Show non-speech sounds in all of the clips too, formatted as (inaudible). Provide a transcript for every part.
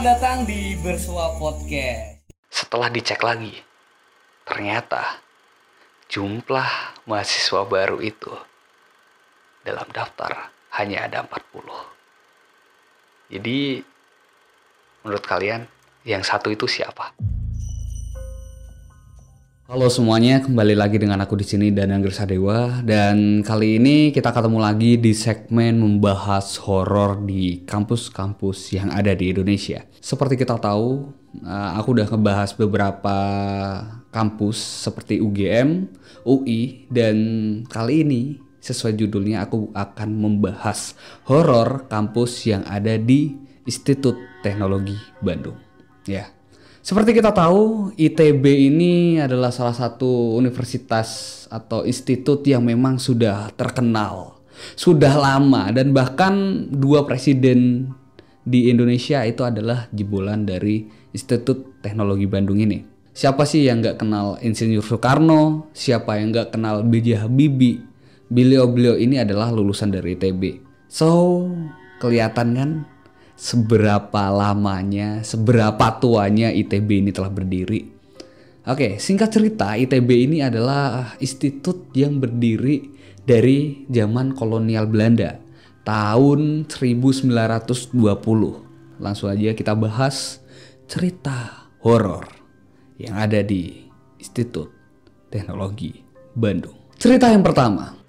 Selamat datang di Bersua Podcast. Setelah dicek lagi, ternyata jumlah mahasiswa baru itu dalam daftar hanya ada 40. Jadi menurut kalian yang satu itu siapa? Halo semuanya, kembali lagi dengan aku di sini Danang Sadewa dan kali ini kita ketemu lagi di segmen membahas horor di kampus-kampus yang ada di Indonesia. Seperti kita tahu, eh, aku udah ngebahas beberapa kampus seperti UGM, UI dan kali ini sesuai judulnya aku akan membahas horor kampus yang ada di Institut Teknologi Bandung. Ya, seperti kita tahu, ITB ini adalah salah satu universitas atau institut yang memang sudah terkenal, sudah lama dan bahkan dua presiden di Indonesia itu adalah jebolan dari Institut Teknologi Bandung ini. Siapa sih yang nggak kenal Insinyur Soekarno? Siapa yang nggak kenal B.J. Habibie? Beliau-beliau ini adalah lulusan dari ITB. So, kelihatan kan seberapa lamanya, seberapa tuanya ITB ini telah berdiri. Oke, singkat cerita, ITB ini adalah institut yang berdiri dari zaman kolonial Belanda tahun 1920. Langsung aja kita bahas cerita horor yang ada di Institut Teknologi Bandung. Cerita yang pertama,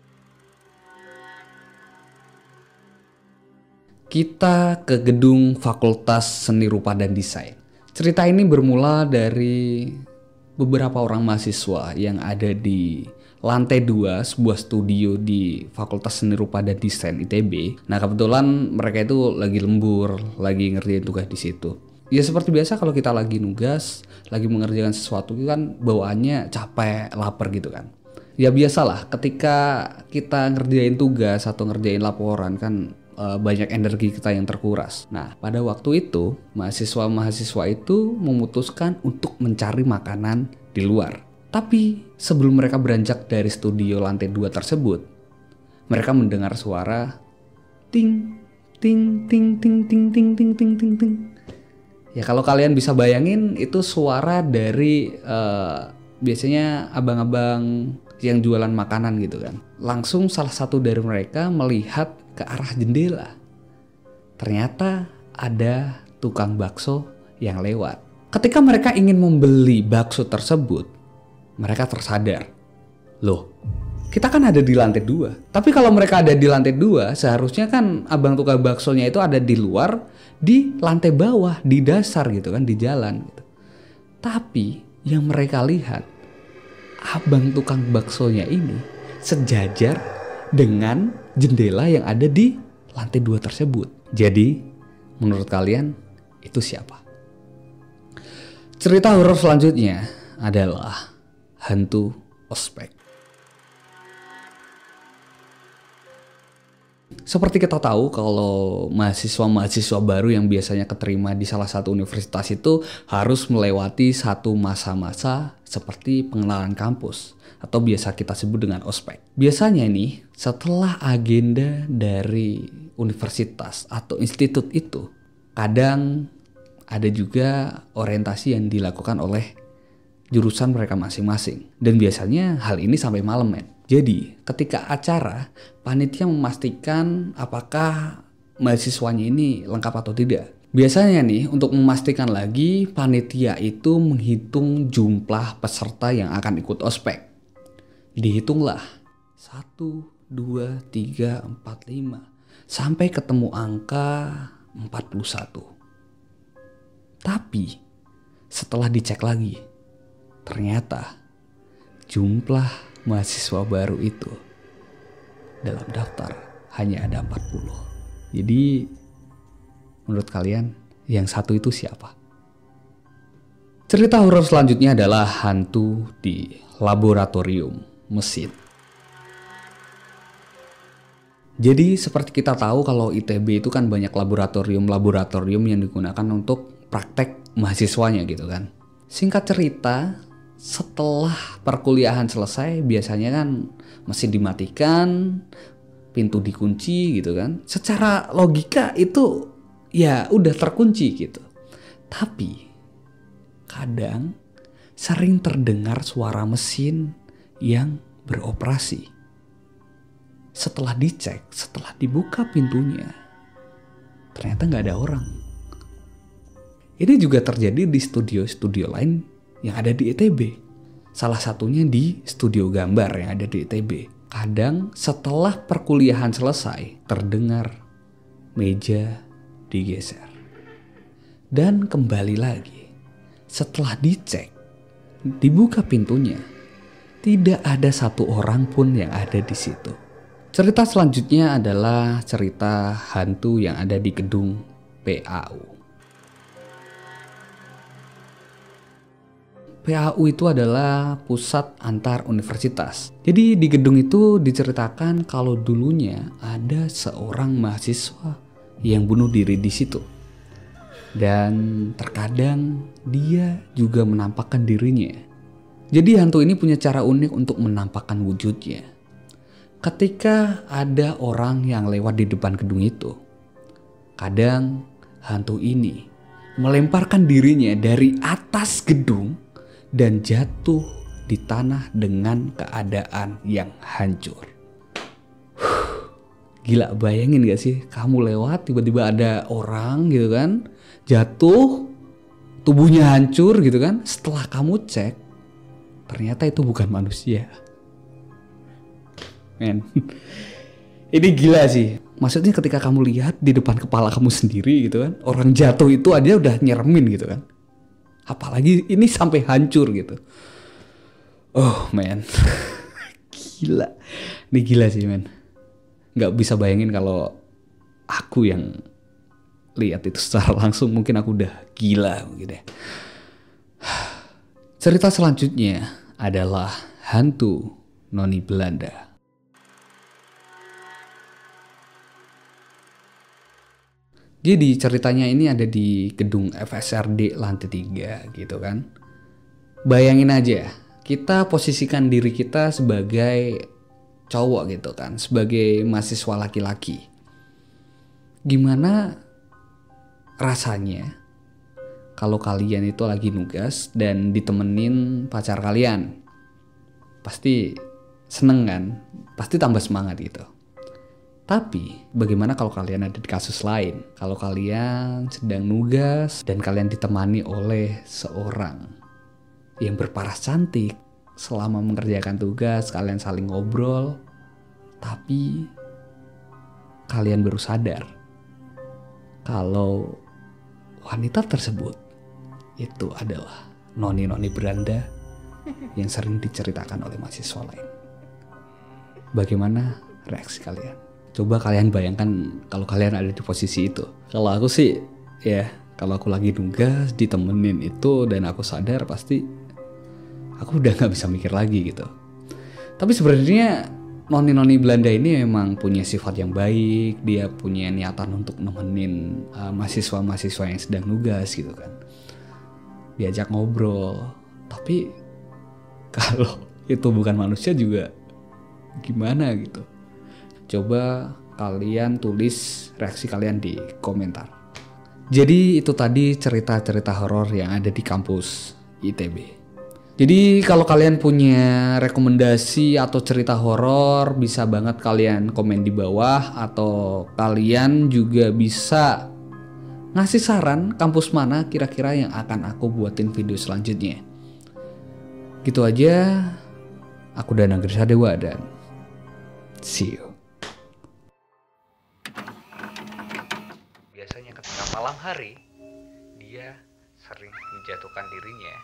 kita ke gedung Fakultas Seni Rupa dan Desain. Cerita ini bermula dari beberapa orang mahasiswa yang ada di lantai dua sebuah studio di Fakultas Seni Rupa dan Desain ITB. Nah kebetulan mereka itu lagi lembur, lagi ngerjain tugas di situ. Ya seperti biasa kalau kita lagi nugas, lagi mengerjakan sesuatu kan bawaannya capek, lapar gitu kan. Ya biasalah ketika kita ngerjain tugas atau ngerjain laporan kan uh, banyak energi kita yang terkuras. Nah, pada waktu itu, mahasiswa-mahasiswa itu memutuskan untuk mencari makanan di luar. Tapi sebelum mereka beranjak dari studio lantai 2 tersebut, mereka mendengar suara ting ting ting ting ting ting ting ting ting ting. Ya kalau kalian bisa bayangin itu suara dari uh, biasanya abang-abang yang jualan makanan gitu kan. Langsung salah satu dari mereka melihat ke arah jendela. Ternyata ada tukang bakso yang lewat. Ketika mereka ingin membeli bakso tersebut, mereka tersadar. Loh, kita kan ada di lantai dua. Tapi kalau mereka ada di lantai dua, seharusnya kan abang tukang baksonya itu ada di luar, di lantai bawah, di dasar gitu kan, di jalan gitu. Tapi yang mereka lihat, abang tukang baksonya ini sejajar dengan jendela yang ada di lantai dua tersebut. Jadi, menurut kalian itu siapa? Cerita horor selanjutnya adalah hantu ospek. Seperti kita tahu kalau mahasiswa-mahasiswa baru yang biasanya keterima di salah satu universitas itu harus melewati satu masa-masa seperti pengenalan kampus atau biasa kita sebut dengan ospek. Biasanya nih setelah agenda dari universitas atau institut itu kadang ada juga orientasi yang dilakukan oleh jurusan mereka masing-masing dan biasanya hal ini sampai malam men. Jadi ketika acara panitia memastikan apakah mahasiswanya ini lengkap atau tidak. Biasanya nih untuk memastikan lagi panitia itu menghitung jumlah peserta yang akan ikut ospek. Dihitunglah 1, 2, 3, 4, 5 sampai ketemu angka 41. Tapi setelah dicek lagi ternyata jumlah mahasiswa baru itu dalam daftar hanya ada 40. Jadi menurut kalian yang satu itu siapa? Cerita horor selanjutnya adalah hantu di laboratorium mesin. Jadi seperti kita tahu kalau ITB itu kan banyak laboratorium-laboratorium yang digunakan untuk praktek mahasiswanya gitu kan. Singkat cerita, setelah perkuliahan selesai biasanya kan mesin dimatikan, pintu dikunci gitu kan. Secara logika itu ya udah terkunci gitu. Tapi kadang sering terdengar suara mesin yang beroperasi. Setelah dicek, setelah dibuka pintunya, ternyata nggak ada orang. Ini juga terjadi di studio-studio lain yang ada di ITB. Salah satunya di studio gambar yang ada di ITB. Kadang setelah perkuliahan selesai, terdengar meja digeser. Dan kembali lagi, setelah dicek, dibuka pintunya, tidak ada satu orang pun yang ada di situ. Cerita selanjutnya adalah cerita hantu yang ada di gedung PAU. PAU itu adalah pusat antar universitas. Jadi di gedung itu diceritakan kalau dulunya ada seorang mahasiswa yang bunuh diri di situ. Dan terkadang dia juga menampakkan dirinya. Jadi hantu ini punya cara unik untuk menampakkan wujudnya. Ketika ada orang yang lewat di depan gedung itu, kadang hantu ini melemparkan dirinya dari atas gedung dan jatuh di tanah dengan keadaan yang hancur. Gila bayangin gak sih kamu lewat tiba-tiba ada orang gitu kan jatuh tubuhnya hancur gitu kan setelah kamu cek ternyata itu bukan manusia. Men. (laughs) Ini gila sih. Maksudnya ketika kamu lihat di depan kepala kamu sendiri gitu kan, orang jatuh itu aja udah nyeremin gitu kan. Apalagi ini sampai hancur gitu. Oh man (laughs) gila. Ini gila sih man nggak bisa bayangin kalau aku yang lihat itu secara langsung mungkin aku udah gila gitu ya. (sighs) Cerita selanjutnya adalah hantu noni Belanda Jadi ceritanya ini ada di gedung FSRD lantai 3 gitu kan. Bayangin aja, kita posisikan diri kita sebagai cowok gitu kan, sebagai mahasiswa laki-laki. Gimana rasanya kalau kalian itu lagi nugas dan ditemenin pacar kalian? Pasti seneng kan? Pasti tambah semangat gitu. Tapi bagaimana kalau kalian ada di kasus lain? Kalau kalian sedang nugas dan kalian ditemani oleh seorang yang berparas cantik selama mengerjakan tugas, kalian saling ngobrol, tapi kalian baru sadar kalau wanita tersebut itu adalah noni-noni beranda yang sering diceritakan oleh mahasiswa lain. Bagaimana reaksi kalian? Coba kalian bayangkan kalau kalian ada di posisi itu. Kalau aku sih ya kalau aku lagi nugas ditemenin itu dan aku sadar pasti aku udah nggak bisa mikir lagi gitu. Tapi sebenarnya noni-noni Belanda ini memang punya sifat yang baik, dia punya niatan untuk nemenin uh, mahasiswa-mahasiswa yang sedang nugas gitu kan. Diajak ngobrol, tapi (laughs) kalau itu bukan manusia juga gimana gitu Coba kalian tulis reaksi kalian di komentar. Jadi itu tadi cerita-cerita horor yang ada di kampus ITB. Jadi kalau kalian punya rekomendasi atau cerita horor bisa banget kalian komen di bawah atau kalian juga bisa ngasih saran kampus mana kira-kira yang akan aku buatin video selanjutnya. Gitu aja. Aku Dana Grisadewa dan see you. Hari dia sering menjatuhkan dirinya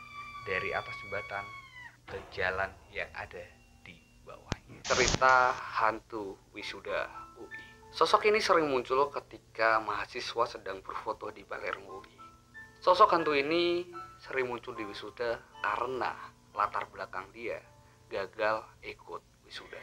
dari atas jembatan ke jalan yang ada di bawahnya. Cerita hantu wisuda UI. Sosok ini sering muncul ketika mahasiswa sedang berfoto di Balerung UI. Sosok hantu ini sering muncul di wisuda karena latar belakang dia gagal ikut wisuda.